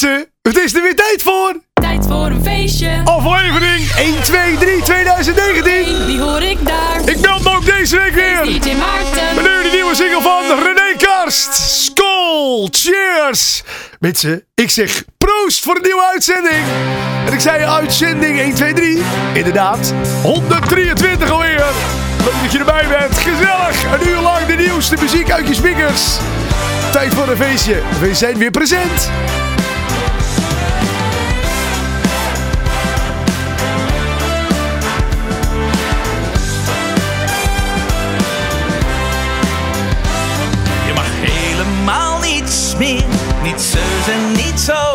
mensen, het is er weer tijd voor. Tijd voor een feestje. Aflevering 1, 2, 3, 2019. Die hoor ik daar. Ik meld me ook deze week weer. DJ Maarten. Meneer de nieuwe single van René Karst. Skol, cheers. Mensen, ik zeg proost voor een nieuwe uitzending. En ik zei uitzending 1, 2, 3. Inderdaad, 123 alweer. Leuk dat je erbij bent. Gezellig. Een uur lang de nieuwste muziek uit je speakers. Tijd voor een feestje. We zijn weer present. Niet zus en niet zo.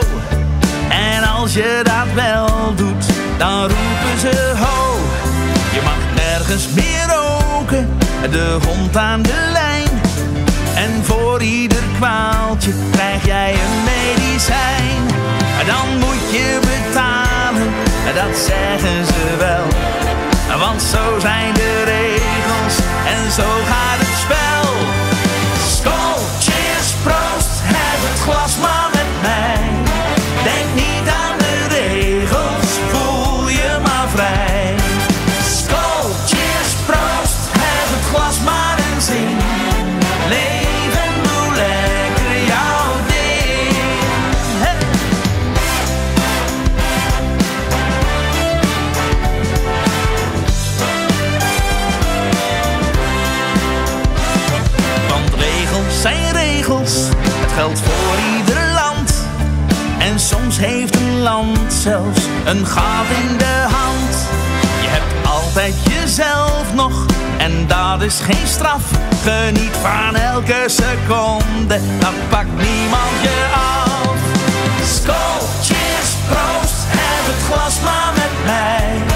En als je dat wel doet, dan roepen ze ho. Je mag nergens meer roken, de hond aan de lijn. En voor ieder kwaaltje krijg jij een medicijn. Dan moet je betalen, dat zeggen ze wel. Want zo zijn de regels en zo gaat het zelfs een gat in de hand. Je hebt altijd jezelf nog, en dat is geen straf. Geniet van elke seconde, dat pakt niemand je af. Skol, cheers, proost, heb het glas maar met mij.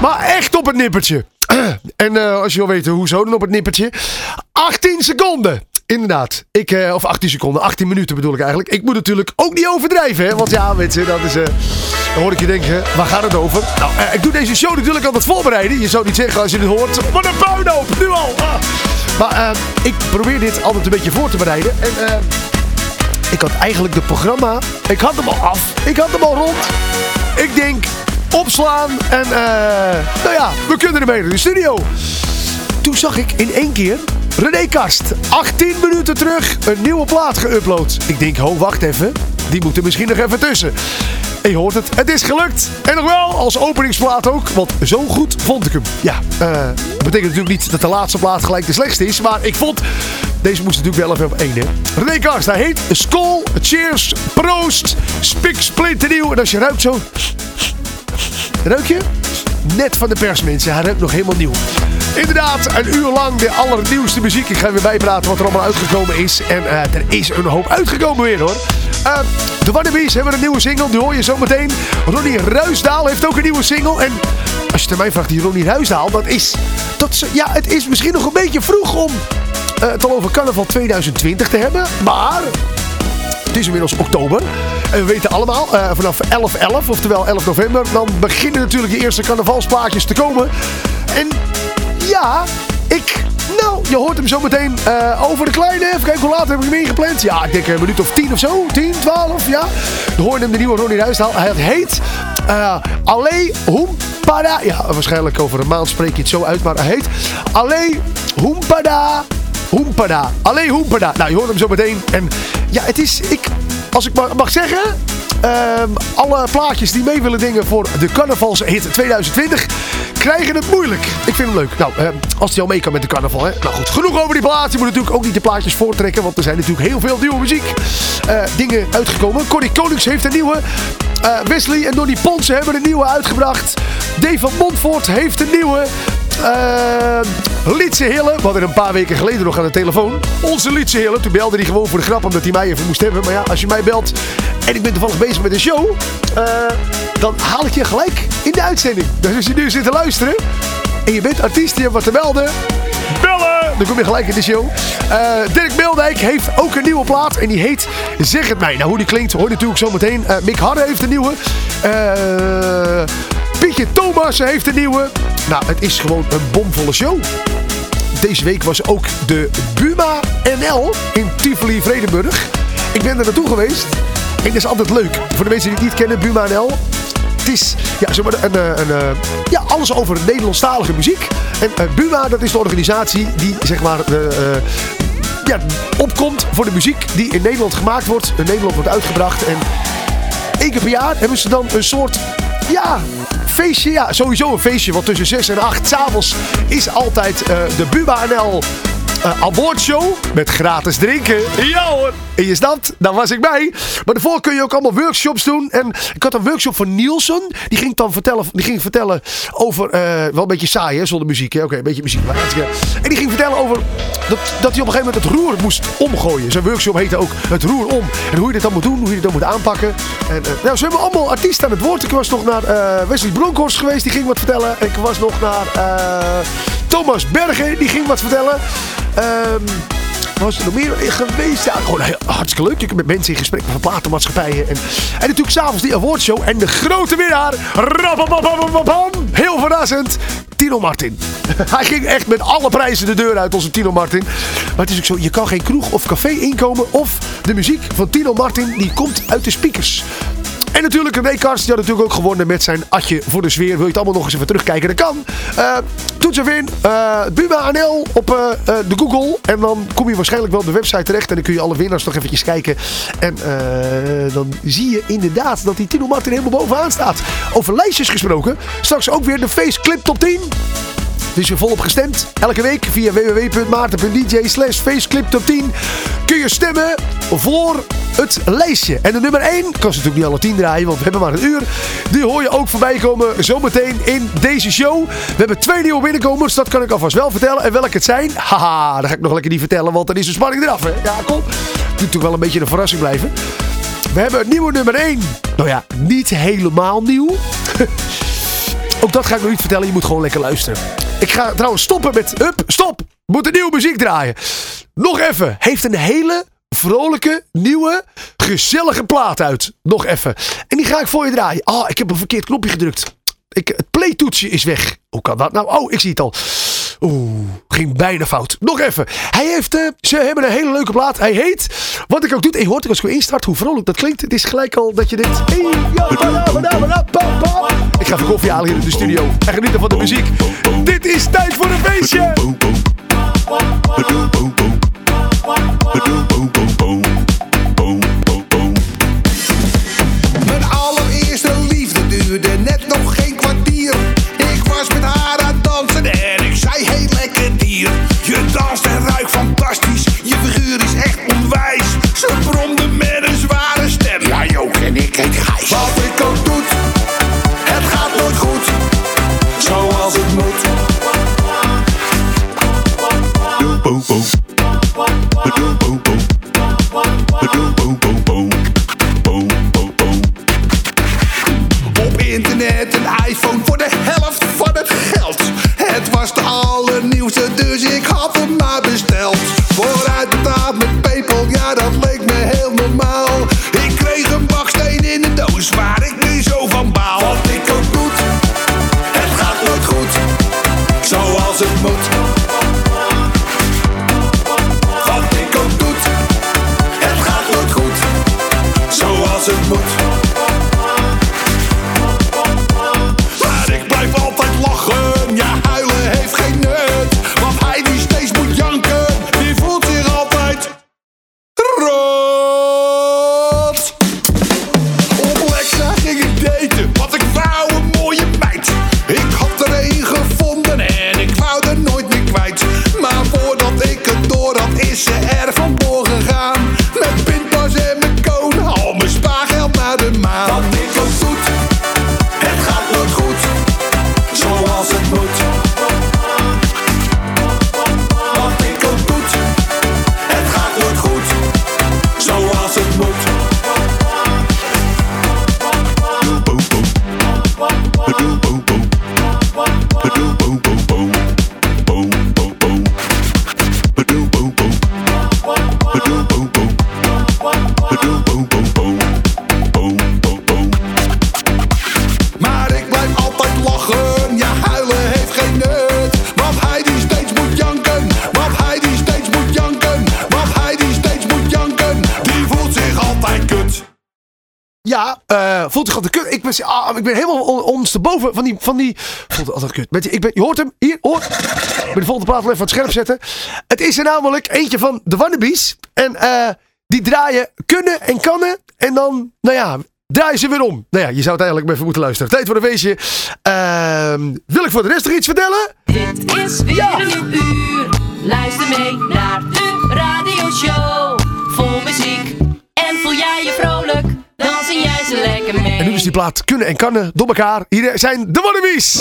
Maar echt op het nippertje. En eh, als je wil weten hoezo dan op het nippertje. 18 seconden. Inderdaad. Ik, eh, of 18 seconden, 18 minuten bedoel ik eigenlijk. Ik moet natuurlijk ook niet overdrijven. Hè? Want ja, mensen, dat is... eh, dan hoor ik je denken, waar gaat het over? Nou, ik doe deze show natuurlijk altijd voorbereiden. Je zou niet zeggen als je dit hoort. Wat een puinhoop, nu al. Ah. Maar ik probeer dit altijd een beetje voor te bereiden. En ik had eigenlijk de programma... Ik had hem al af. Ik had hem al rond. Ik denk, opslaan en eh, nou ja, we kunnen ermee in de studio. Toen zag ik in één keer René Kast, 18 minuten terug, een nieuwe plaat geüpload. Ik denk, ho, wacht even, die moet er misschien nog even tussen. En je hoort het, het is gelukt. En nog wel als openingsplaat ook, want zo goed vond ik hem. Ja, eh, dat betekent natuurlijk niet dat de laatste plaat gelijk de slechtste is, maar ik vond, deze moest natuurlijk wel even op één, hè. René Kast, hij heet Skol, Cheers, Proost, Spik, Splinternieuw. En als je ruikt zo, Ruik je? Net van de pers, mensen. Hij ruikt nog helemaal nieuw. Inderdaad, een uur lang de allernieuwste muziek. Ik ga weer bijpraten wat er allemaal uitgekomen is. En eh, er is een hoop uitgekomen weer, hoor. Eh, de Wannabees hebben een nieuwe single. Die hoor je zo meteen. Ronnie Ruisdaal heeft ook een nieuwe single. En als je het mij vraagt, die Ronnie Ruisdaal, dat is... Dat, ja, het is misschien nog een beetje vroeg om eh, het al over carnaval 2020 te hebben. Maar het is inmiddels oktober. En we weten allemaal, eh, vanaf 11-11, oftewel 11 november, dan beginnen natuurlijk de eerste carnavalsplaatjes te komen. En ja, ik, nou, je hoort hem zo meteen eh, over de kleine. Even kijken, hoe laat heb ik hem ingepland? Ja, ik denk een minuut of 10 of zo. 10, 12, ja. Dan hoor je hem de nieuwe Ronnie Ruisdaal. Hij heet eh Allee Hoempada. Ja, waarschijnlijk over een maand spreek je het zo uit, maar hij heet Allee Hoempada. Hoempada. Allee Hoempada. Nou, je hoort hem zo meteen. En ja, het is, ik, als ik mag zeggen, Ehm, alle plaatjes die mee willen dingen voor de carnavalshit 2020 krijgen het moeilijk. Ik vind hem leuk. Nou, eh, als hij al mee kan met de carnaval. Hè. Nou goed, genoeg over die plaat. Je moet natuurlijk ook niet de plaatjes voortrekken. Want er zijn natuurlijk heel veel nieuwe muziek. eh, dingen uitgekomen. Corrie Konings heeft een nieuwe. Eh, Wesley en Donny Ponsen hebben een nieuwe uitgebracht. Dave van Montfort heeft een nieuwe. Uh, Lietse Hille, we hadden een paar weken geleden nog aan de telefoon. Onze Lietse Hille, toen belde hij gewoon voor de grap omdat hij mij even moest hebben. Maar ja, als je mij belt en ik ben toevallig bezig met een show, uh, dan haal ik je gelijk in de uitzending. Dus als je nu zit te luisteren en je bent artiest, je hebt wat te melden, bellen! Dan kom je gelijk in de show. Uh, Dirk Beeldijk heeft ook een nieuwe plaat en die heet Zeg het mij. Nou, hoe die klinkt hoor je natuurlijk zo meteen. Mick Harre heeft een nieuwe. Pietje Thomas heeft een nieuwe. Nou, het is gewoon een bomvolle show. Deze week was ook de Buma NL in Tivoli Vredenburg. Ik ben er naartoe geweest. En dat is altijd leuk. Voor de mensen die het niet kennen, Buma NL. Het is ja, zeg maar een, een, een, ja, alles over Nederlandstalige muziek. En uh, Buma, dat is de organisatie die zeg maar, ja, opkomt voor de muziek die in Nederland gemaakt wordt. In Nederland wordt uitgebracht. En één keer per jaar hebben ze dan een soort ja, feestje. Ja, sowieso een feestje. Want tussen 6 en 8 s'avonds is altijd uh, de Buma NL uh, awardshow met gratis drinken. Ja hoor. En je snapt, daar was ik bij. Maar daarvoor kun je ook allemaal workshops doen. En ik had een workshop van Nielsen. Die ging dan vertellen, die ging vertellen over, uh, wel een beetje saai hè, zonder muziek. Oké, okay, een beetje muziek. Maar en die ging vertellen over dat, dat hij op een gegeven moment het roer moest omgooien. Zijn workshop heette ook het roer om. En hoe je dit dan moet doen, hoe je dit dan moet aanpakken. En, uh, nou, ze hebben allemaal artiesten aan het woord. Ik was nog naar Wesley Bronkhorst geweest, die ging wat vertellen. Ik was nog naar Thomas Bergen, die ging wat vertellen. Um, was er nog meer geweest? Hartstikke leuk. Ik met mensen in gesprek van platenmaatschappijen. En, en natuurlijk s'avonds die awardshow. En de grote winnaar. Heel verrassend. Tino Martin. Hij ging echt met alle prijzen de deur uit, onze Tino Martin. Maar het is ook zo, je kan geen kroeg of café inkomen. Of de muziek van Tino Martin, die komt uit de speakers. En natuurlijk Karst, die had natuurlijk ook gewonnen met zijn atje voor de sfeer. Wil je het allemaal nog eens even terugkijken? Dat kan. Uh, toets even in. Uh, Buma NL op uh, de Google. En dan kom je waarschijnlijk wel op de website terecht. En dan kun je alle winnaars nog eventjes kijken. En dan zie je inderdaad dat die Tino Martin helemaal bovenaan staat. Over lijstjes gesproken. Straks ook weer de Face Clip Top 10. Dus je volop gestemd. Elke week via www.maarten.dj slash faceclip top 10 kun je stemmen voor het lijstje. En de nummer 1, kan ze natuurlijk niet alle 10 draaien, want we hebben maar een uur. Die hoor je ook voorbij komen zometeen in deze show. We hebben twee nieuwe binnenkomers, dat kan ik alvast wel vertellen. En welke het zijn, haha, dat ga ik nog lekker niet vertellen, want dan is de spanning eraf. Hè? Ja, kom. Het moet toch wel een beetje een verrassing blijven. We hebben een nieuwe nummer 1. Nou ja, niet helemaal nieuw. Ook dat ga ik nog niet vertellen, je moet gewoon lekker luisteren. Ik ga trouwens stoppen met... Hup, stop! Moet een nieuwe muziek draaien. Nog even. Heeft een hele vrolijke, nieuwe, gezellige plaat uit. Nog even. En die ga ik voor je draaien. Oh, ik heb een verkeerd knopje gedrukt. Ik, het playtoetsje is weg. Hoe kan dat nou? Oh, ik zie het al. Oeh, ging bijna fout. Nog even. Hij heeft, uh, ze hebben een hele leuke plaat. Hij heet, wat ik ook doe. Je hoort als ik instart hoe vrolijk dat klinkt. Het is gelijk al dat je dit... Ik ga even koffie halen hier in de studio. En genieten van de muziek. Dit is tijd voor een feestje. Fantastisch, je figuur is echt onwijs. Ze bromde met een zware stem, ja Jook en ik heet Gijs. Wat ik ook doe, het gaat nooit goed, zoals het moet. Ondersteboven van die... Van die het altijd kut. Je, ik ben, je hoort hem. Hier, hoor. Ik ben de volgende plaat even wat scherp zetten. Het is er namelijk eentje van de Wannabies. En eh, die draaien kunnen en kannen. En dan, nou ja, draaien ze weer om. Nou ja, je zou het eigenlijk even moeten luisteren. Tijd voor een feestje. Ehm, wil ik voor de rest nog iets vertellen? Dit is weer Ja. een nieuw uur. Luister mee naar de radioshow. Vol muziek. En voel jij je vrolijk? Dan zing jij ze lekker mee. En nu is die plaat kunnen en kannen door elkaar. Hier zijn de Wannabies.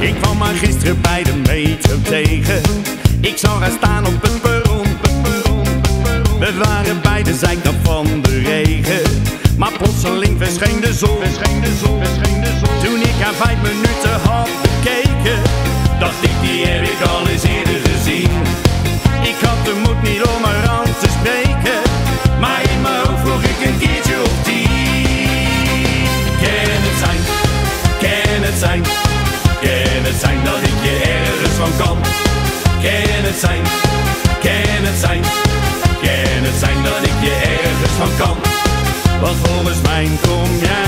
Ik kwam haar gisteren bij de metro tegen. Ik zag haar staan op het perron. We waren bij de zijkant van de regen. Maar plotseling verscheen de zon. Toen ik haar vijf minuten had bekeken, dacht ik die heb ik al eens eerder gezien. Ik had de moed niet om haar aan te spreken, maar in mijn hoofd vroeg ik een keertje of tien. Kan het zijn, kan het zijn, kan het zijn dat ik je ergens van kan? Kan het zijn, kan het zijn, kan het zijn dat ik je ergens van kan? Want volgens mij kom jij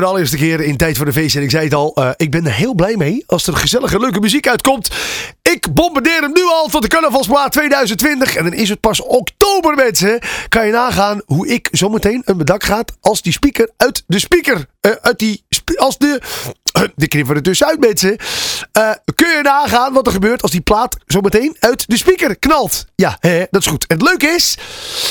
voor de allereerste keer in Tijd voor de Feest. En ik zei het al, eh, ik ben er heel blij mee als er gezellige, leuke muziek uitkomt. Ik bombardeer hem nu al tot de carnavalsplaat 2020. En dan is het pas oktober, mensen. Kan je nagaan hoe ik zometeen een bedak gaat als die speaker uit de speaker. eh, uit die, als de... de knippen er tussenuit, mensen. Eh, kun je nagaan wat er gebeurt als die plaat zometeen uit de speaker knalt. Ja, hè, dat is goed. En het leuke is,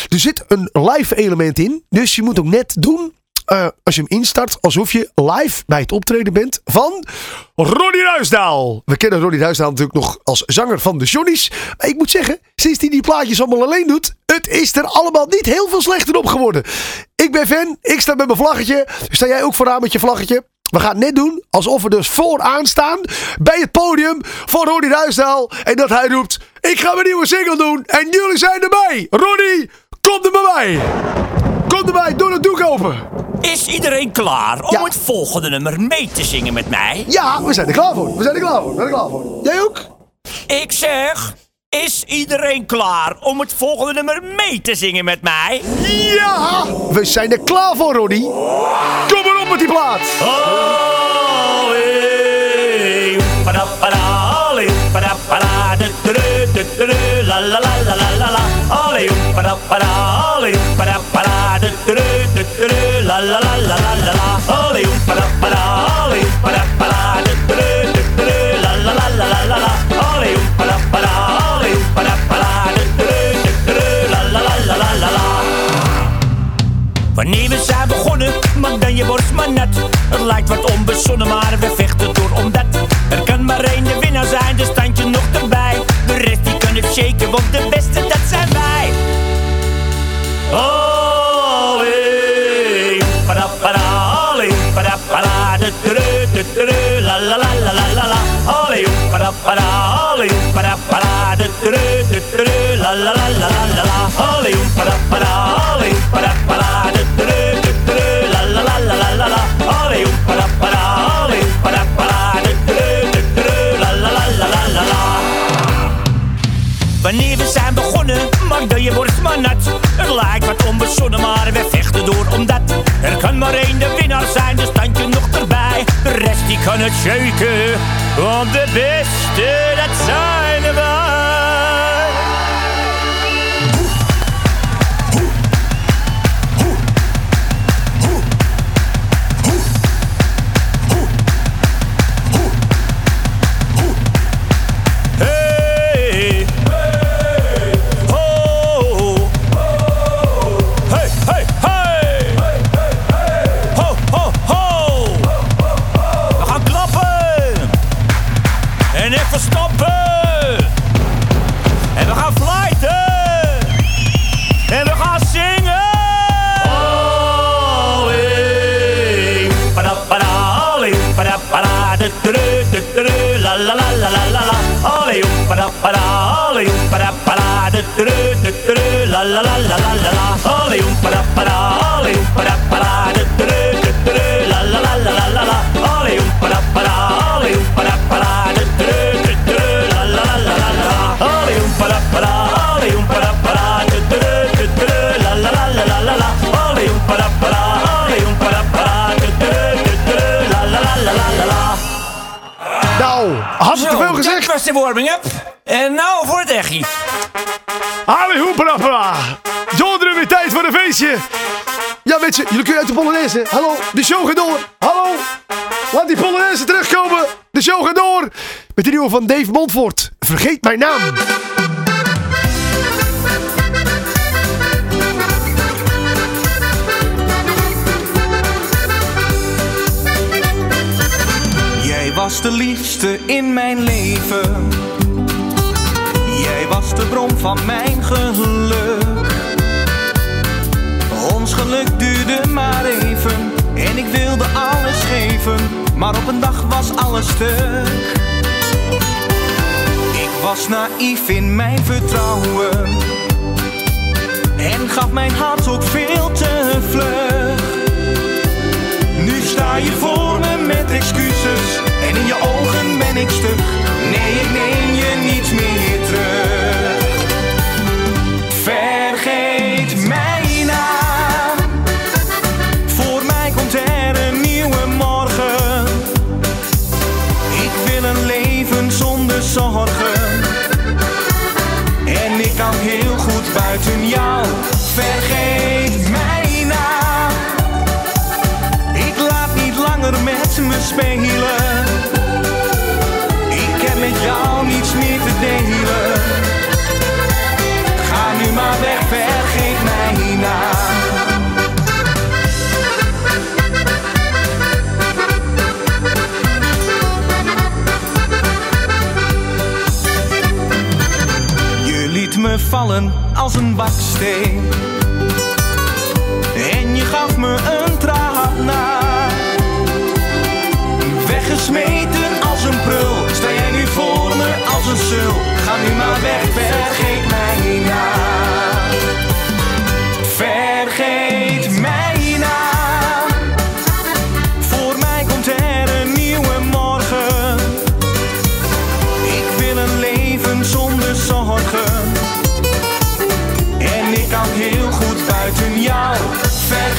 er zit een live element in. Dus je moet ook net doen eh, als je hem instart, alsof je live bij het optreden bent van Ronnie Ruisdaal. We kennen Ronnie Ruisdaal natuurlijk nog als zanger van de Johnny's. Maar ik moet zeggen, sinds hij die plaatjes allemaal alleen doet, het is er allemaal niet heel veel slechter op geworden. Ik ben fan, ik sta met mijn vlaggetje. Sta jij ook vooraan met je vlaggetje? We gaan net doen alsof we dus vooraan staan bij het podium van Ronnie Ruisdaal. En dat hij roept, ik ga mijn nieuwe single doen en jullie zijn erbij. Ronnie, kom er bij mij. Kom erbij, doe het doek open. Is iedereen klaar om Ja. het volgende nummer mee te zingen met mij? Ja, we zijn er klaar voor. We zijn er klaar voor. We zijn er klaar voor. Jij ook? Ik zeg, is iedereen klaar om het volgende nummer mee te zingen met mij? Ja! We zijn er klaar voor, Ronnie. Kom maar op met die plaat. Allee, du-du-du, du-du-du, la la la la la la la. Allee, padappada, allee, padappada, du-du-du, la la la la la la. Olé oepa da ba da, olé oepa da. La la la la la la la. Olé oepa da ba da, olé oepa da ba. La la la la la la la. Wanneer we zijn begonnen, maak dan je borst maar nat. Het lijkt wat onbezonnen, maar we vechten door omdat. Er kan maar één de winnaar zijn, dus standje nog erbij. De rest die kunnen shaken, want de beste dat zijn wij. Oh. Para olé, para de tru, de tru, la la la la la la para olé, para de tru, de tru, la la la la la la la. Para olé, para de tru, de tru, la la la la la la. Wanneer we zijn begonnen, Magda je wordt maar nat Het lijkt wat onbezonnen, maar we vechten door omdat Er kan maar één de winnaar zijn, dus De rest die kan het shaken, want de beste dat zijn wij Hallo, de show gaat door. Hallo, laat die Polonaise terugkomen. De show gaat door. Met de nieuwe van Dave Montfort. Vergeet mijn naam. Jij was de liefste in mijn leven. Jij was de bron van mijn geluk. Ons geluk duurde maar even. En ik wilde alles geven. Maar op een dag was alles stuk. Ik was naïef in mijn vertrouwen. En gaf mijn hart ook veel te vlug. Nu sta je voor me met excuses En in je ogen ben ik stuk Nee, ik neem je niet meer Vergeet mijn naam ik laat niet langer met me spelen. Ik heb met jou niets meer te delen. Ga nu maar weg, vergeet mij na. Je liet me vallen als een baksteen. En je gaf me een Vergeet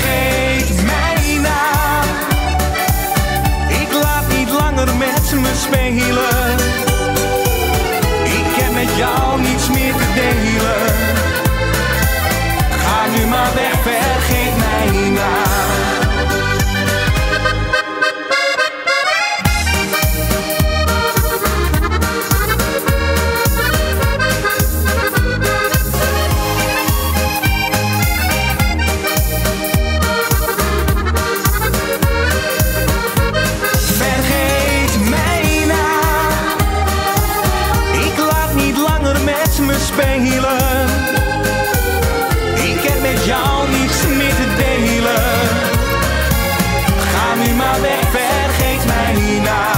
Ik heb met jou niets meer te delen. Ga nu maar weg, vergeet mij niet na.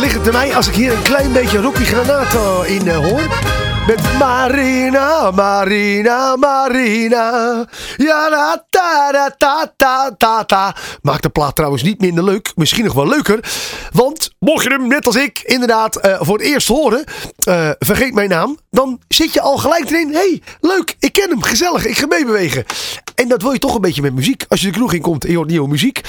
Ligt het bij mij als ik hier een klein beetje rookie granaten in eh, hoor? Met Marina, Marina, Marina. Ja, da, ta, ta, ta, ta, ta. Maakt de plaat trouwens niet minder leuk. Misschien nog wel leuker. Want mocht je hem, net als ik, inderdaad eh, voor het eerst horen. eh, vergeet mijn naam. Dan zit je al gelijk erin. Hey, leuk. Ik ken hem. Gezellig. Ik ga meebewegen. En dat wil je toch een beetje met muziek. Als je de kroeg in komt en je hoort nieuwe muziek.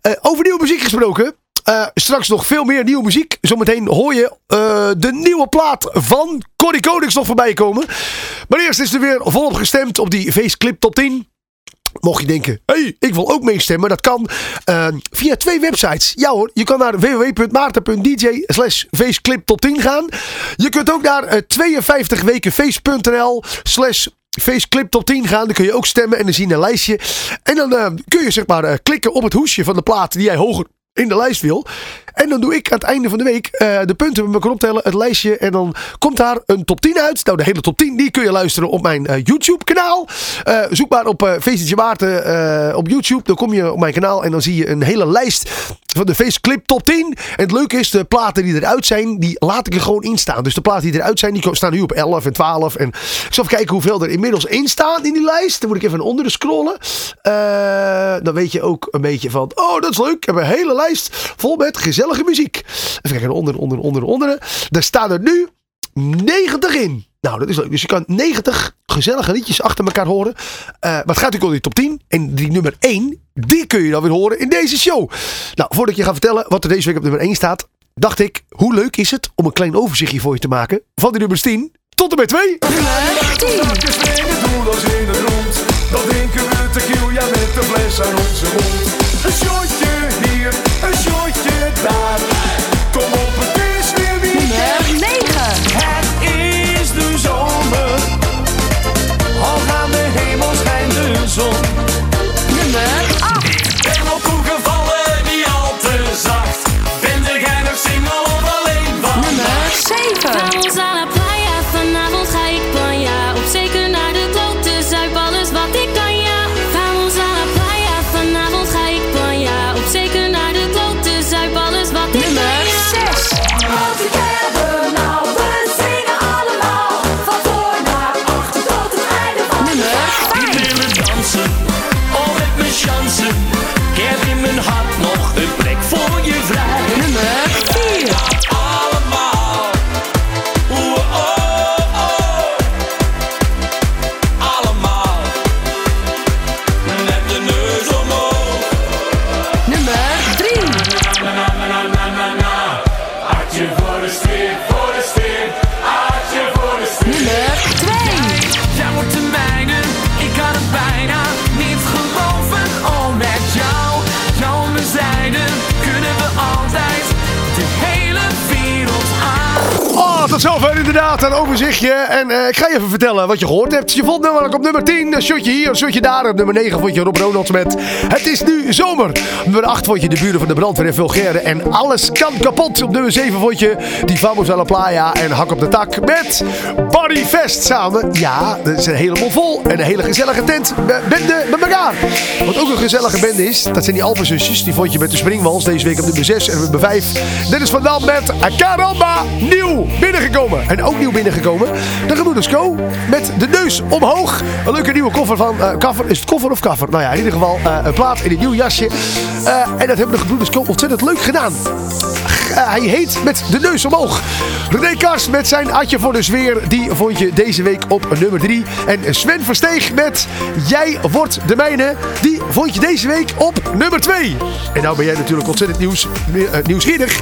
Eh, over nieuwe muziek gesproken. Eh, straks nog veel meer nieuwe muziek. Zometeen hoor je eh, de nieuwe plaat van Corrie Konings nog voorbij komen. Maar eerst is er weer volop gestemd op die Faceclip Top 10. Mocht je denken, hey, ik wil ook meestemmen. Dat kan eh, via twee websites. Ja hoor, je kan naar www.maarten.dj slash faceclip top 10 gaan. Je kunt ook naar eh, 52wekenface.nl slash Faceclip top 10 gaan. Dan kun je ook stemmen en dan zie je een lijstje. En dan kun je zeg maar klikken op het hoesje van de plaat die jij hoger in de lijst wil. En dan doe ik aan het einde van de week eh, de punten met elkaar optellen, het lijstje. En dan komt daar een top 10 uit. Nou, de hele top 10 die kun je luisteren op mijn eh, YouTube kanaal. Eh, zoek maar op uh, Feestje Maarten op YouTube. Dan kom je op mijn kanaal en dan zie je een hele lijst van de Faceclip top 10. En het leuke is, de platen die eruit zijn, die laat ik er gewoon in staan. Dus de platen die eruit zijn, die staan nu op 11 en 12. En ik zal even kijken hoeveel er inmiddels in staan in die lijst. Dan moet ik even naar onderen scrollen. Dan weet je ook een beetje van, oh dat is leuk. Ik heb een hele lijst vol met gezellige muziek. Even kijken, onder, onder, onder, onder. Daar staan er nu 90 in. Nou, dat is leuk. Dus je kan 90 gezellige liedjes achter elkaar horen. Eh, maar het gaat natuurlijk om die top 10. En die nummer 1, die kun je dan weer horen in deze show. Nou, voordat ik je ga vertellen wat er deze week op nummer 1 staat, dacht ik, hoe leuk is het om een klein overzichtje voor je te maken van die nummers 10 tot en met 2. Zakjes springen doelloos in het rond. Dan drinken we tequila met de fles aan onze mond. Een shotje inderdaad een overzichtje. En eh, ik ga je even vertellen wat je gehoord hebt. Je vond namelijk op nummer 10 een shotje hier, een shotje daar. Op nummer 9 vond je Rob Ronalds met Het is nu zomer. Op nummer 8 vond je de buren van de brandweer en Vulgaire. En alles kan kapot. Op nummer 7 vond je die Vamos a la Playa en Hak op de Tak met Body Fest samen. Ja, dat is helemaal vol. En een hele gezellige tent. Be- Bende met elkaar. Wat ook een gezellige bende is, dat zijn die Alpenzusjes. Die vond je met de Springwals deze week op nummer 6 en nummer 5. Dennis van Dam met Caramba. Nieuw binnengekomen. En ook nieuw binnengekomen. De Gebroeders Co. Met de neus omhoog. Een leuke nieuwe koffer van... koffer. Is het koffer of koffer? Nou ja, in ieder geval eh, een plaat in een nieuw jasje. Eh, en dat hebben de Gebroeders Co. ontzettend leuk gedaan. Eh, hij heet met de neus omhoog. René Kars met zijn Atje voor de Zweer. Die vond je deze week op nummer 3. En Sven Versteeg met Jij wordt de mijne. Die vond je deze week op nummer 2. En nou ben jij natuurlijk ontzettend nieuws, eh, nieuwsgierig.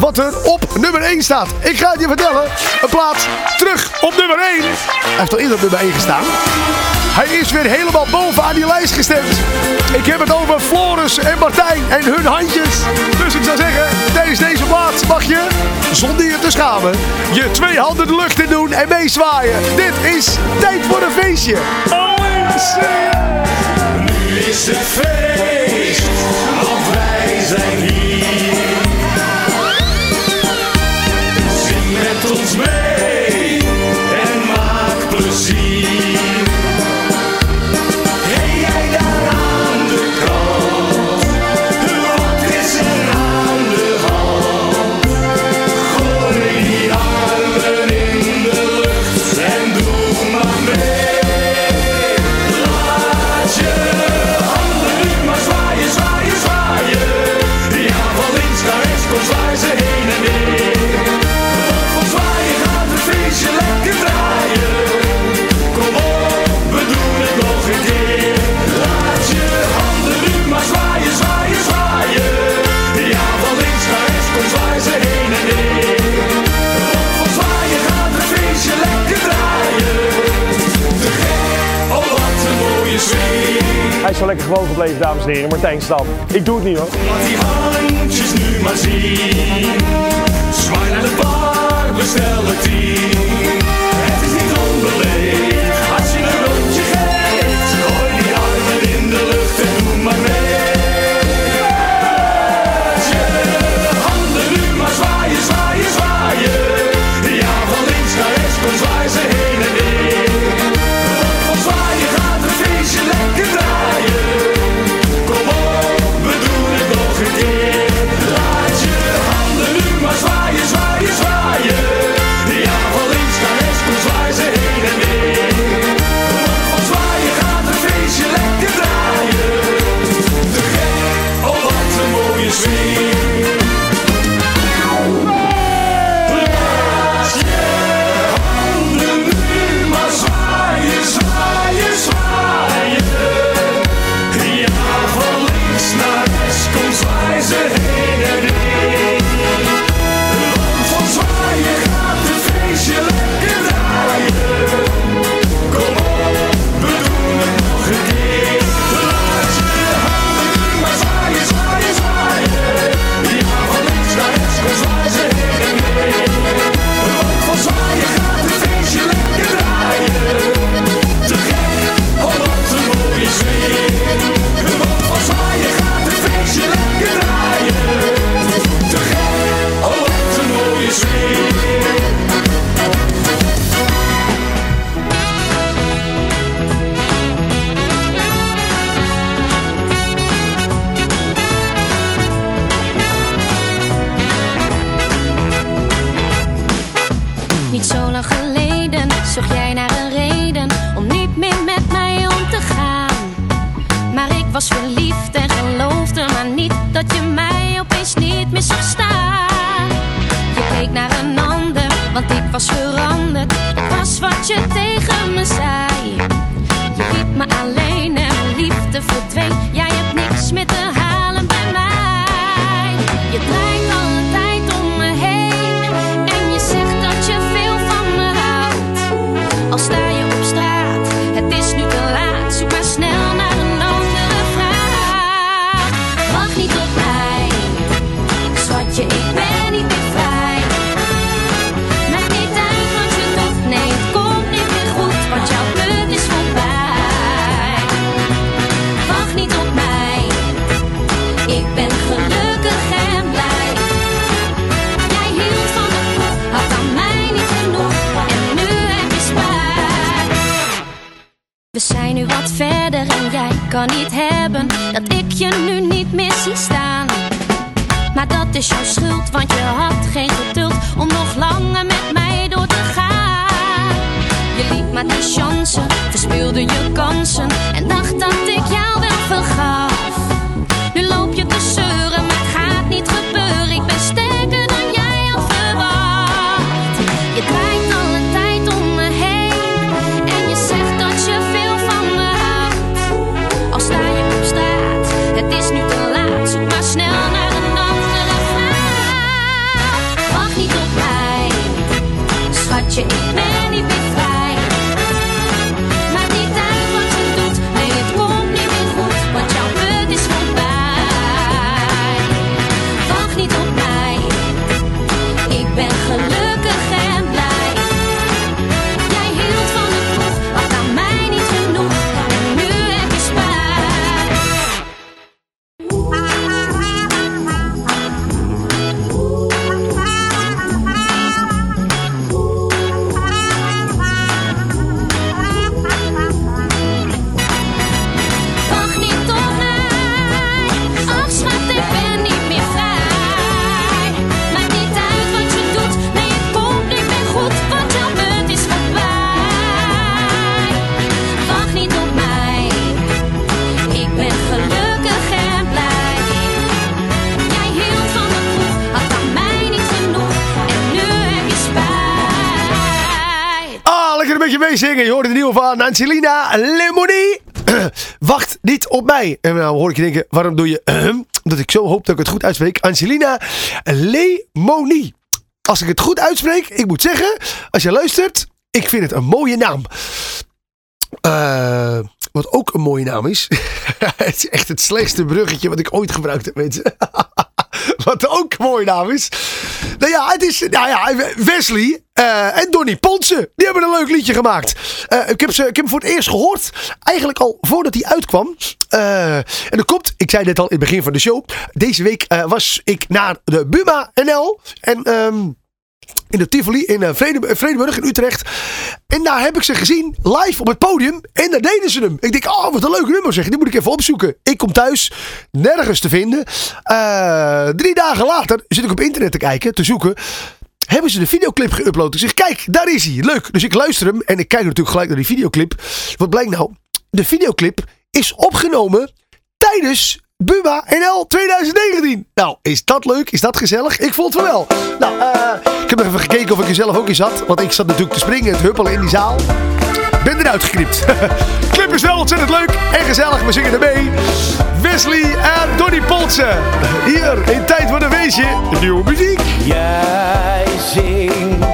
Wat er op nummer 1 staat. Ik ga het je vertellen. Een plaats terug op nummer 1. Hij heeft al eerder op nummer 1 gestaan. Hij is weer helemaal bovenaan die lijst gestemd. Ik heb het over Floris en Martijn en hun handjes. Dus ik zou zeggen, tijdens deze plaats mag je, zonder je te schamen, je twee handen de lucht in doen en meezwaaien. Dit is tijd voor een feestje. Oh, Nu is feest, zo lekker gewoon gebleven, dames en heren. Martijn Stam. Ik doe het niet hoor. Laat die handjes nu maar zien. Zwaai naar de bar, bestel het team. Het is niet onbeleefd als je er watching. Angelina Lemoni. Wacht niet op mij. En dan hoor ik je denken, waarom doe je... Omdat ik zo hoop dat ik het goed uitspreek. Angelina Lemoni. Als ik het goed uitspreek, ik moet zeggen, als je luistert, ik vind het een mooie naam. Eh, wat ook een mooie naam is. het is echt het slechtste bruggetje wat ik ooit gebruikt heb, mensen. wat ook een mooie naam is. Nou ja, het is nou ja, Wesley eh, en Donny Ponsen. Die hebben een leuk liedje gemaakt. Eh, ik, heb ze, ik heb hem voor het eerst gehoord. Eigenlijk al voordat hij uitkwam. Eh, en dat komt, ik zei net al in het begin van de show. Deze week was ik naar de Buma NL. En ehm, in de Tivoli in eh, Vrede, Vredeburg in Utrecht. En daar heb ik ze gezien live op het podium. En daar deden ze hem. Ik denk, oh wat een leuk nummer zeg. Die moet ik even opzoeken. Ik kom thuis, nergens te vinden. Eh, drie dagen later zit ik op internet te kijken, te zoeken. Hebben ze de videoclip geüpload? Ik zeg, kijk, daar is hij. Leuk. Dus ik luister hem en ik kijk natuurlijk gelijk naar die videoclip. Wat blijkt nou? De videoclip is opgenomen tijdens Buma NL 2019. Nou, is dat leuk? Is dat gezellig? Ik vond het wel. Nou, eh, ik heb even gekeken of ik er zelf ook in zat. Want ik zat natuurlijk te springen en te huppelen in die zaal. Ben eruit geknipt. Clip is wel ontzettend leuk en gezellig. We zingen ermee. Wesley en Donny Polsen. Hier in Tijd voor een Weesje. Nieuwe muziek. Jij zingt,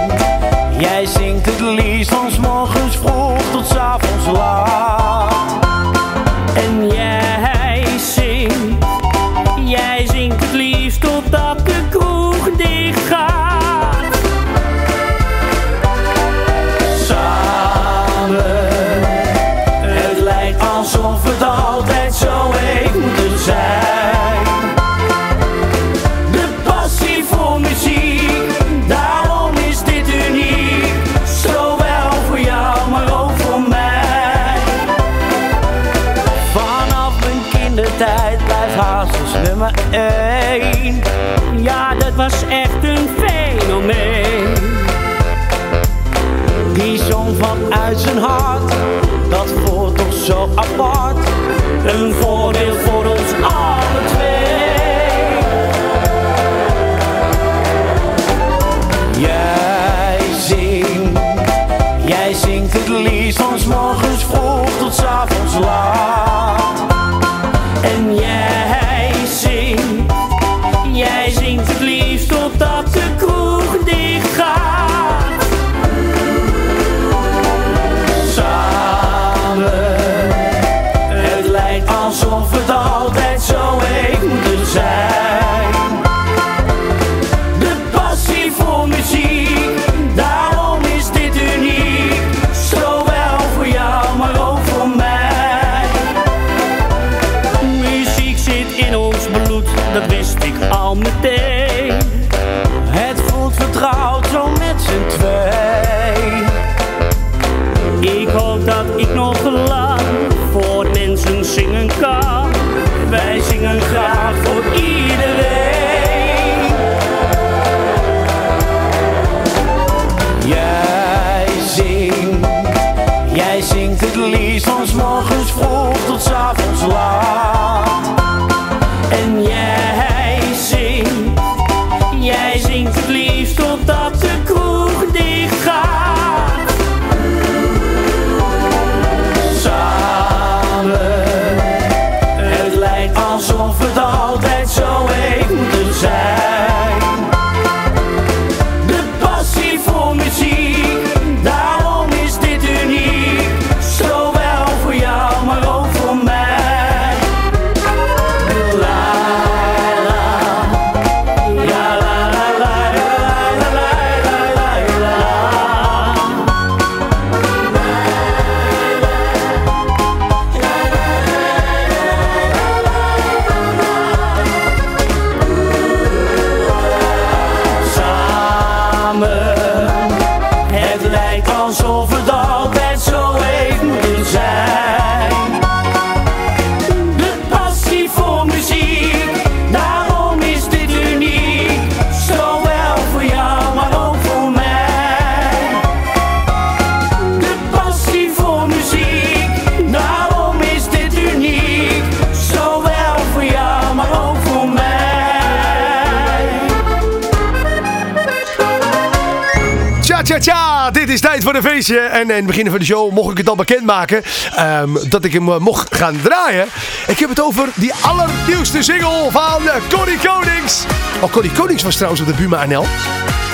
voor een feestje. En in het begin van de show mocht ik het al bekendmaken. ehm dat ik hem eh, mocht gaan draaien. Ik heb het over die allernieuwste single van uh, Connie Konings. Oh, Connie Konings was trouwens op de Buma NL.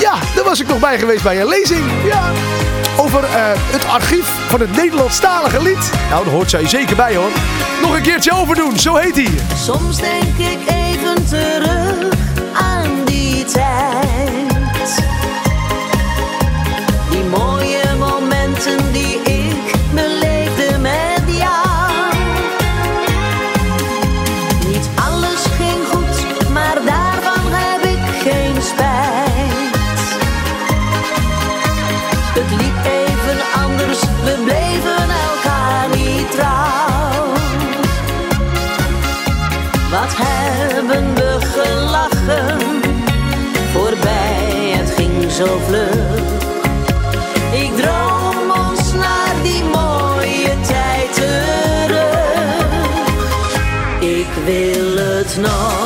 Ja, daar was ik nog bij geweest bij een lezing. Ja. Over eh, het archief van het Nederlandstalige lied. Nou, daar hoort zij zeker bij hoor. Nog een keertje overdoen, zo heet hij. Soms denk ik even terug aan die tijd. Ik droom ons naar die mooie tijd terug. Ik wil het nog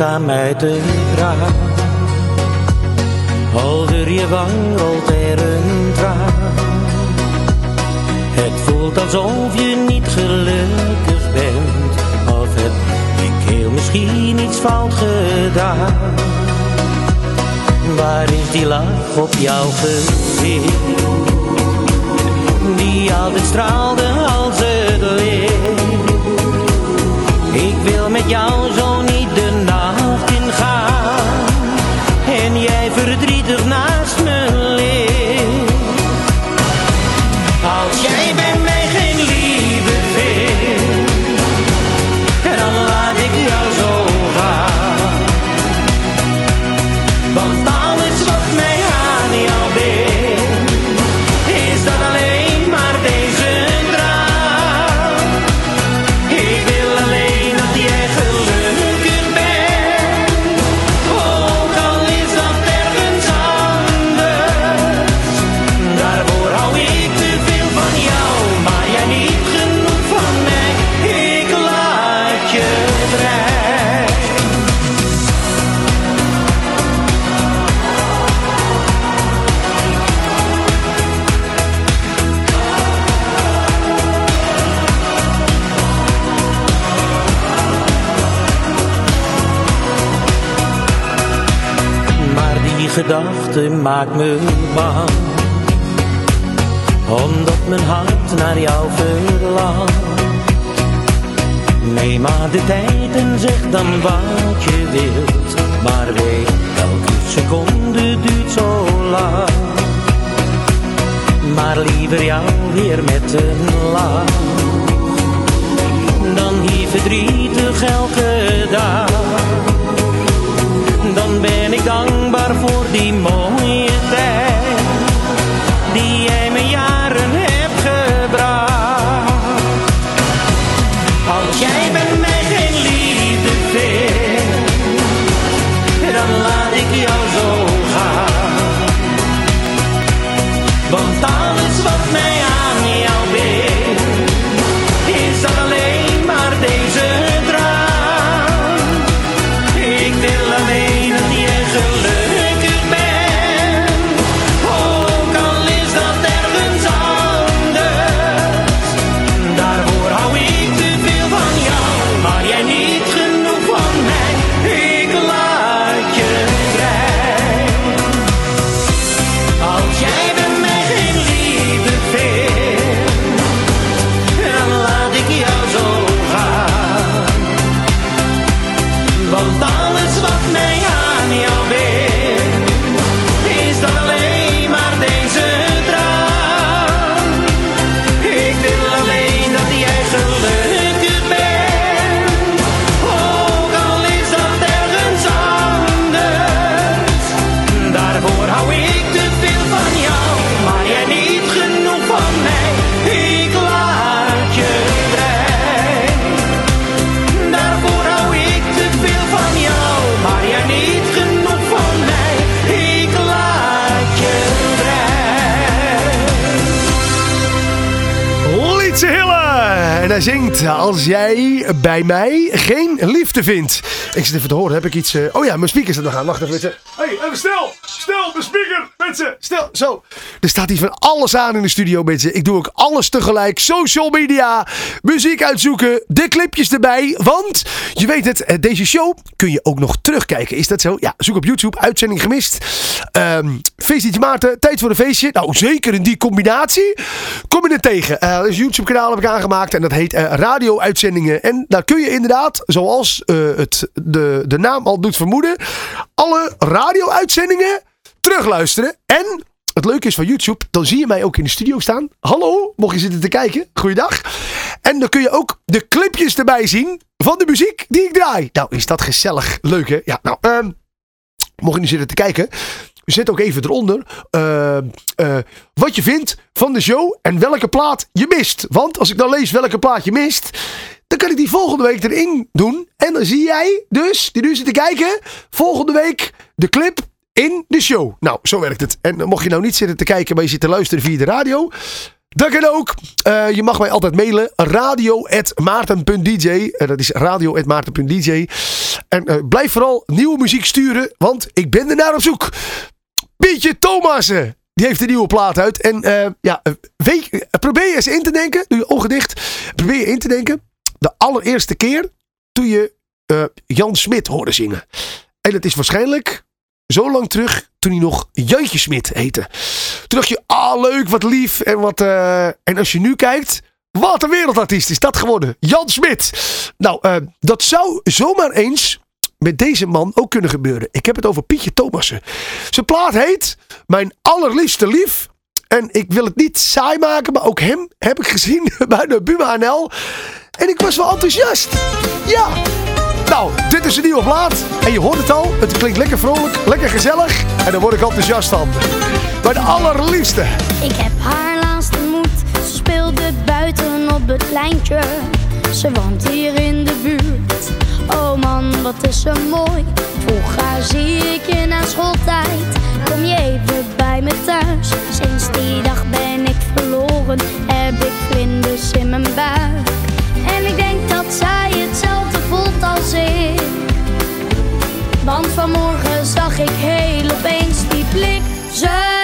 de raam. Over je wang rolt een traan. Het voelt alsof je niet gelukkig bent. Of heb ik heel misschien iets fout gedaan. Waar is die lach op jouw gezicht? Die altijd straalde als het licht. Ik wil met jou maakt me bang Omdat mijn hart naar jou verlangt Neem maar de tijd en zeg dan wat je wilt Maar weet, elke seconde duurt zo lang Maar liever jou weer met een lach. Dan hier verdrietig elke dag. Dan ben ik dankbaar voor die mooie tijd. Als jij bij mij geen liefde vindt. Ik zit even te horen, heb ik iets... eh, Oh ja, mijn speakers er nog aan. Wacht even. Hé, hey, even stil. Stil, de speaker. Stil. Zo. Er staat hier van alles aan in de studio, mensen. Ik doe ook alles tegelijk. Social media, muziek uitzoeken, de clipjes erbij. Want, je weet het, eh, deze show kun je ook nog terugkijken. Is dat zo? Ja, zoek op YouTube. Uitzending gemist. Ehm Feestje Maarten, tijd voor een feestje. Nou, zeker in die combinatie kom je het tegen. Eh, er is een YouTube-kanaal heb ik aangemaakt en dat heet eh, Radio-uitzendingen. En daar kun je inderdaad, zoals eh, het de, de naam al doet vermoeden, alle radio-uitzendingen terugluisteren. En het leuke is van YouTube, dan zie je mij ook in de studio staan. Hallo, mocht je zitten te kijken. Goeiedag. En dan kun je ook de clipjes erbij zien van de muziek die ik draai. Nou, is dat gezellig. Leuk hè? Ja, nou, ehm, mocht je nu zitten te kijken, zet ook even eronder eh, eh, wat je vindt van de show en welke plaat je mist. Want als ik dan lees welke plaat je mist, dan kan ik die volgende week erin doen. En dan zie jij dus, die nu zit te kijken, volgende week de clip in de show. Nou, zo werkt het. En mocht je nou niet zitten te kijken, maar je zit te luisteren via de radio. Dat kan ook. Eh, je mag mij altijd mailen. radio.maarten.dj Eh, Dat is radio.maarten.dj En eh, blijf vooral nieuwe muziek sturen, want ik ben er naar op zoek. Pietje Thomassen. Die heeft een nieuwe plaat uit. En ja, probeer eens in te denken. Doe je ogen dicht. Probeer je in te denken. De allereerste keer toen je Jan Smit hoorde zingen. En het is waarschijnlijk zo lang terug toen hij nog Jantje Smit heette. Toen dacht je, ah leuk, wat lief. En, wat, eh, en als je nu kijkt, wat een wereldartiest is dat geworden. Jan Smit. Nou, eh, dat zou zomaar eens met deze man ook kunnen gebeuren. Ik heb het over Pietje Thomassen. Zijn plaat heet Mijn allerliefste lief. En ik wil het niet saai maken, maar ook hem heb ik gezien bij de Buma NL. En ik was wel enthousiast. Ja. Nou, dit is een nieuwe plaat. En je hoort het al. Het klinkt lekker vrolijk, lekker gezellig. En daar word ik enthousiast van. De allerliefste. Ik heb haar laatst ontmoet. Ze speelde buiten op het lijntje. Ze woont hier in de buurt. Oh man, wat is ze mooi. Vroeg haar zie ik je na schooltijd. Kom je even bij me thuis. Sinds die dag ben ik verloren. Heb ik vlinders in mijn buik. En ik denk dat zij hetzelfde als ik. Want vanmorgen zag ik heel opeens die blik. Ze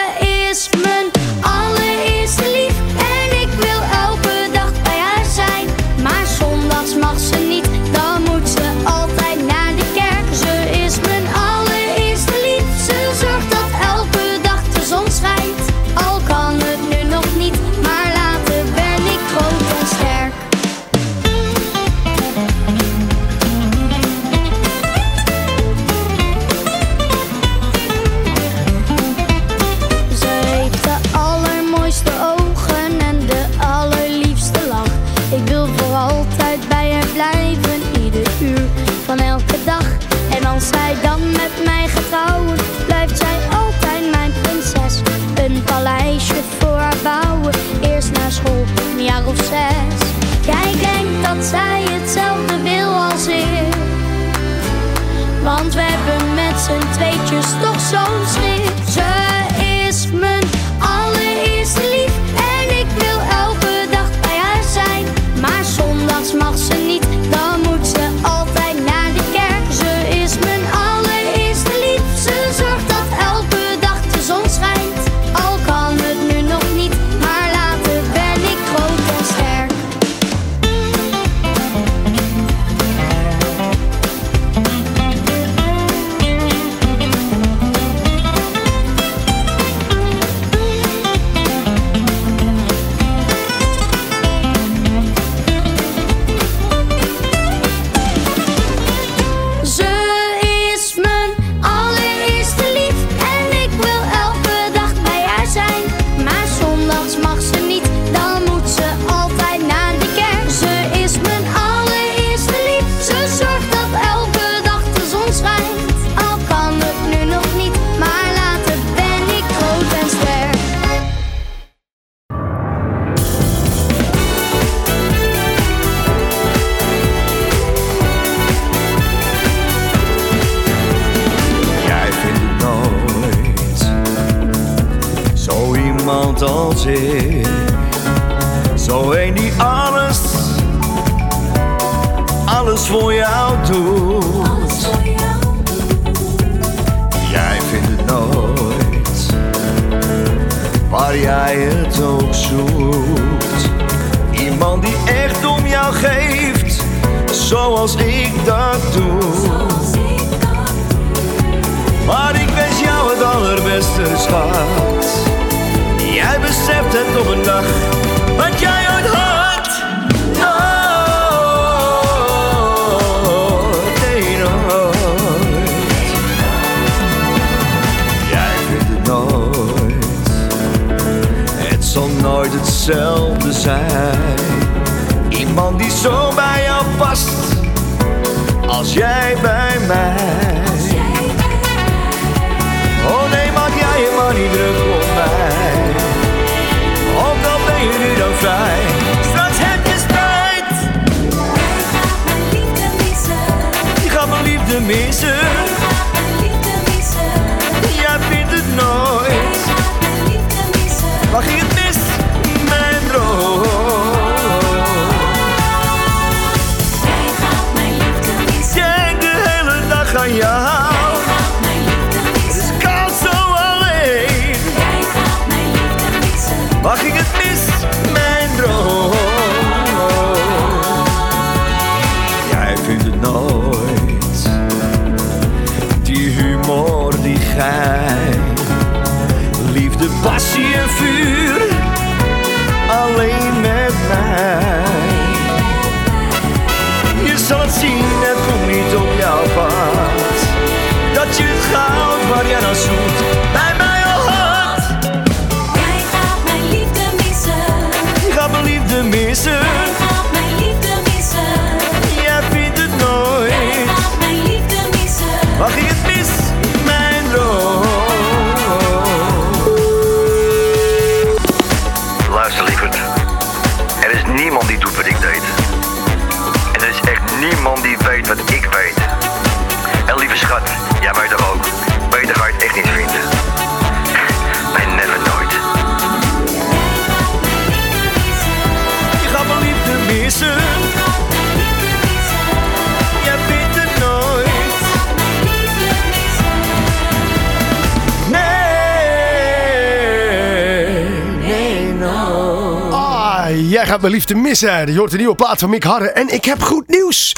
mijn liefste missen hoort de nieuwe plaat van Mick Harren. En ik heb goed nieuws.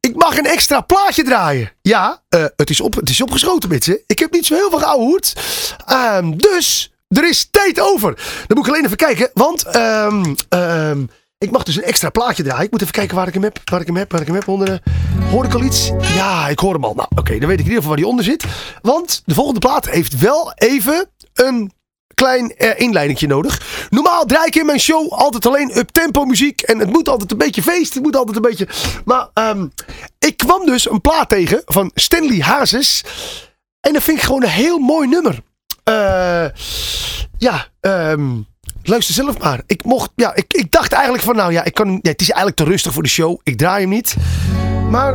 Ik mag een extra plaatje draaien. Ja, eh, het, is op, het is opgeschoten, mensen. Ik heb niet zo heel veel geouwehoerd. Ehm, dus, er is tijd over. Dan moet ik alleen even kijken. Want, ehm, ehm, ik mag dus een extra plaatje draaien. Ik moet even kijken waar ik hem heb. Waar ik hem heb, waar ik hem heb. Onder, hoor ik al iets? Ja, ik hoor hem al. Nou, oké. Dan weet ik in ieder geval waar hij onder zit. Want de volgende plaat heeft wel even een klein uh, inleidingje nodig. Normaal draai ik in mijn show altijd alleen up-tempo muziek. En het moet altijd een beetje feest. Het moet altijd een beetje... Maar ehm, ik kwam dus een plaat tegen van Stanley Hazes. En dat vind ik gewoon een heel mooi nummer. Eh, ja, ehm, luister zelf maar. Ik, mocht, ja, ik, ik dacht eigenlijk van, nou ja, ik kan, het is eigenlijk te rustig voor de show. Ik draai hem niet. Maar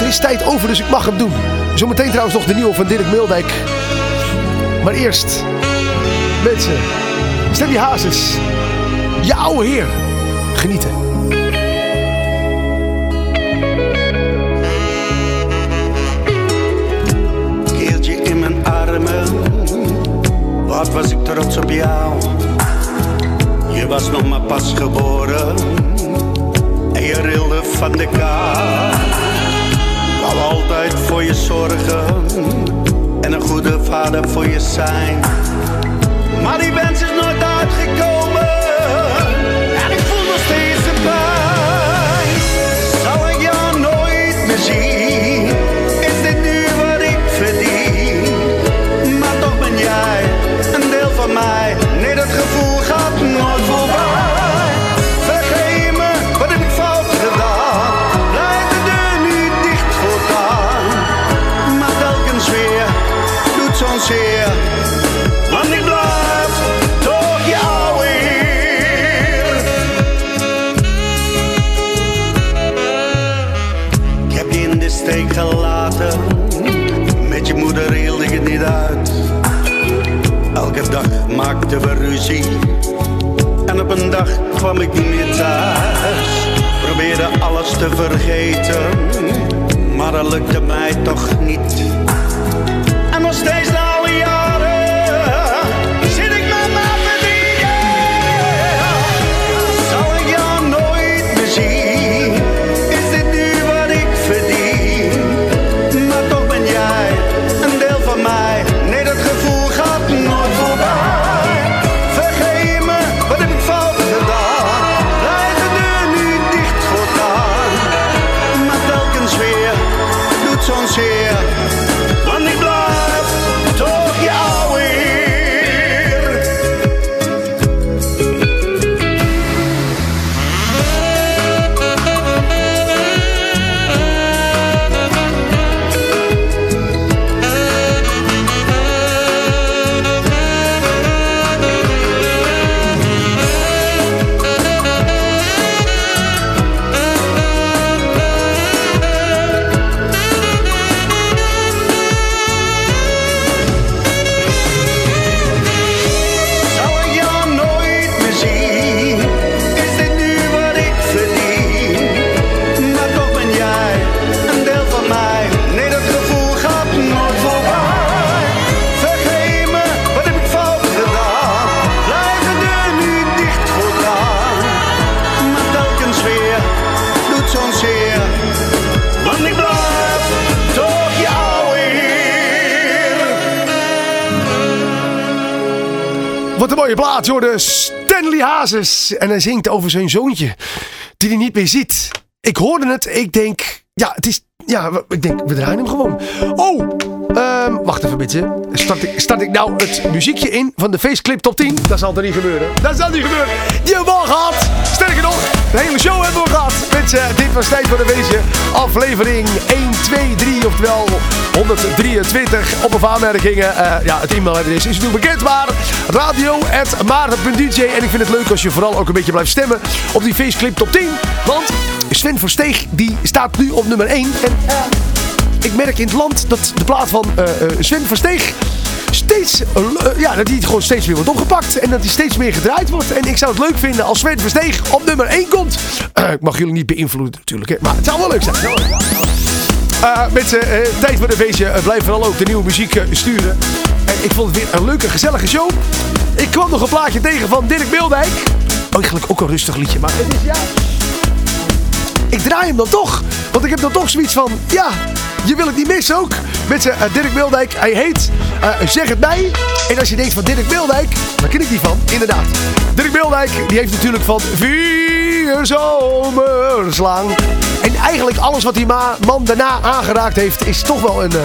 er is tijd over, dus ik mag hem doen. Zometeen trouwens nog de nieuwe van Dirk Meeldijk. Maar eerst, mensen, Stevie Hazes. Je oude heer. Genieten. Keeltje in mijn armen, wat was ik trots op jou. Je was nog maar pas geboren en je rilde van de kou. Wou altijd voor je zorgen en een goede vader voor je zijn. Maar die wens is nooit uitgekomen maakten we ruzie. En op een dag kwam ik niet meer thuis. Probeerde alles te vergeten. Maar dat lukte mij toch niet. Mooie plaat, hoor. De Stanley Hazes. En hij zingt over zijn zoontje. Die hij niet meer ziet. Ik hoorde het. Ik denk. Ja, het is. Ja, ik denk, we draaien hem gewoon. Oh! Ehm, wacht even, beetje. Start ik, start ik nou het muziekje in van de Faceclip Top 10? Dat zal er niet gebeuren. Dat zal niet gebeuren. Die hebben we al gehad. Sterker nog, de hele show hebben we gehad. Mensen, dit was tijd voor de wezen. Aflevering 1, 2, 3, oftewel 123 op of aanmerkingen. Eh, ja, het e-mailadres is natuurlijk bekend, maar radio.maarten.dj. En ik vind het leuk als je vooral ook een beetje blijft stemmen op die Faceclip Top 10. Want Sven Versteeg, die staat nu op nummer 1. En eh, ik merk in het land dat de plaat van eh, Sven Versteeg steeds, eh, ja, dat die gewoon steeds weer wordt opgepakt. En dat die steeds meer gedraaid wordt. En ik zou het leuk vinden als Sven Versteeg op nummer 1 komt. Ik mag jullie niet beïnvloeden natuurlijk, hè, maar het zou wel leuk zijn. Eh, mensen, tijd voor de feestje. Blijf vooral ook de nieuwe muziek sturen. En ik vond het weer een leuke, gezellige show. Ik kwam nog een plaatje tegen van Dirk Beeldijk. Oh, eigenlijk ook een rustig liedje, maar het is ja... Ik draai hem dan toch. Want ik heb dan toch zoiets van, ja, je wil het niet missen ook. Mensen, eh, Dirk Beeldijk, hij heet eh, Zeg het mij. En als je denkt van Dirk Beeldijk, waar ken ik die van? Inderdaad. Dirk Beeldijk, die heeft natuurlijk van vier zomers lang. En eigenlijk alles wat die ma- man daarna aangeraakt heeft, is toch wel een... eh,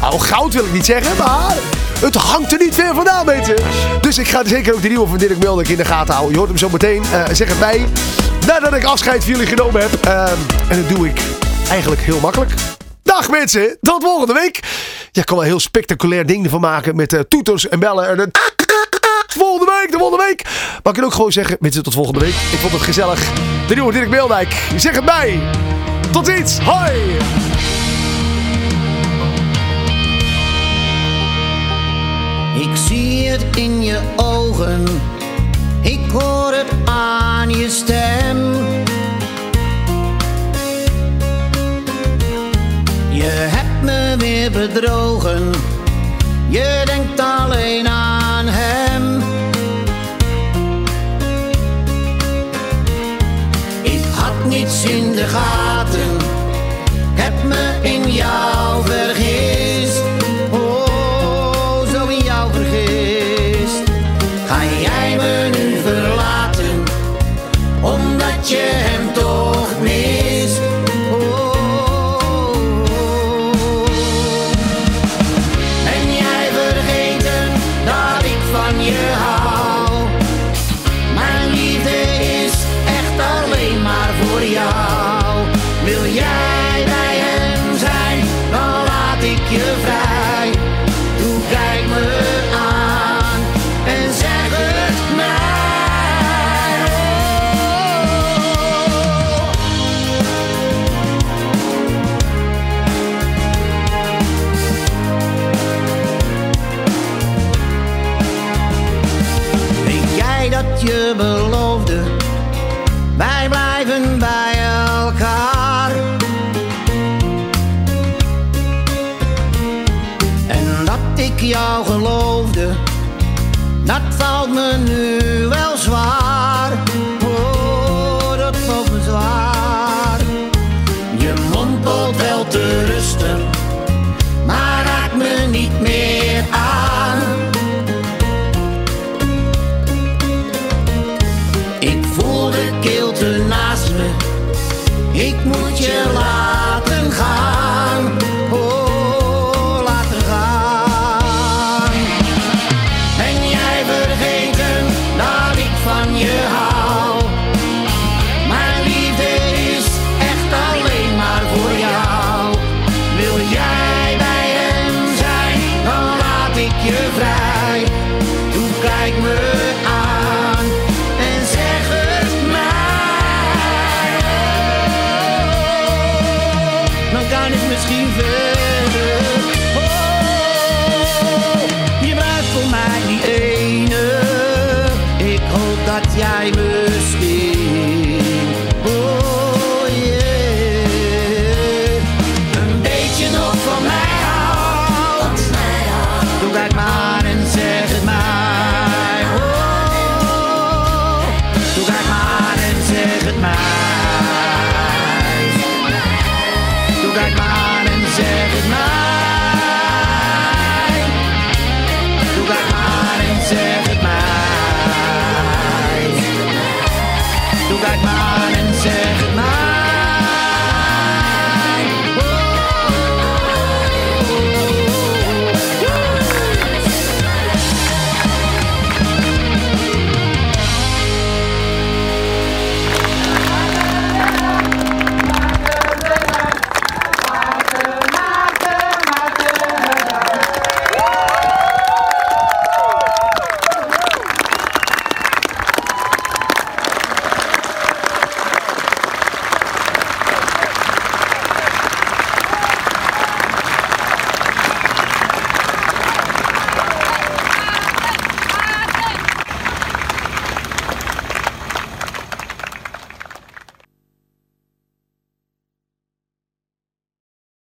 nou, goud wil ik niet zeggen, maar het hangt er niet ver vandaan, mensen. Dus ik ga zeker ook de nieuwe van Dirk Beeldijk in de gaten houden. Je hoort hem zo meteen. Eh, zeg het mij. Nadat ik afscheid van jullie genomen heb. En dat doe ik eigenlijk heel makkelijk. Dag mensen, tot volgende week. Ja, kan wel heel spectaculair ding van maken met eh, toeters en bellen. En, eh, de... volgende week, de volgende week. Maar ik kan ook gewoon zeggen, mensen tot volgende week. Ik vond het gezellig. De nieuwe Dirk Beeldijk, zeg het bij. Tot ziens, hoi. Ik zie het in je ogen, ik hoor het aan je stem. bedrogen. Je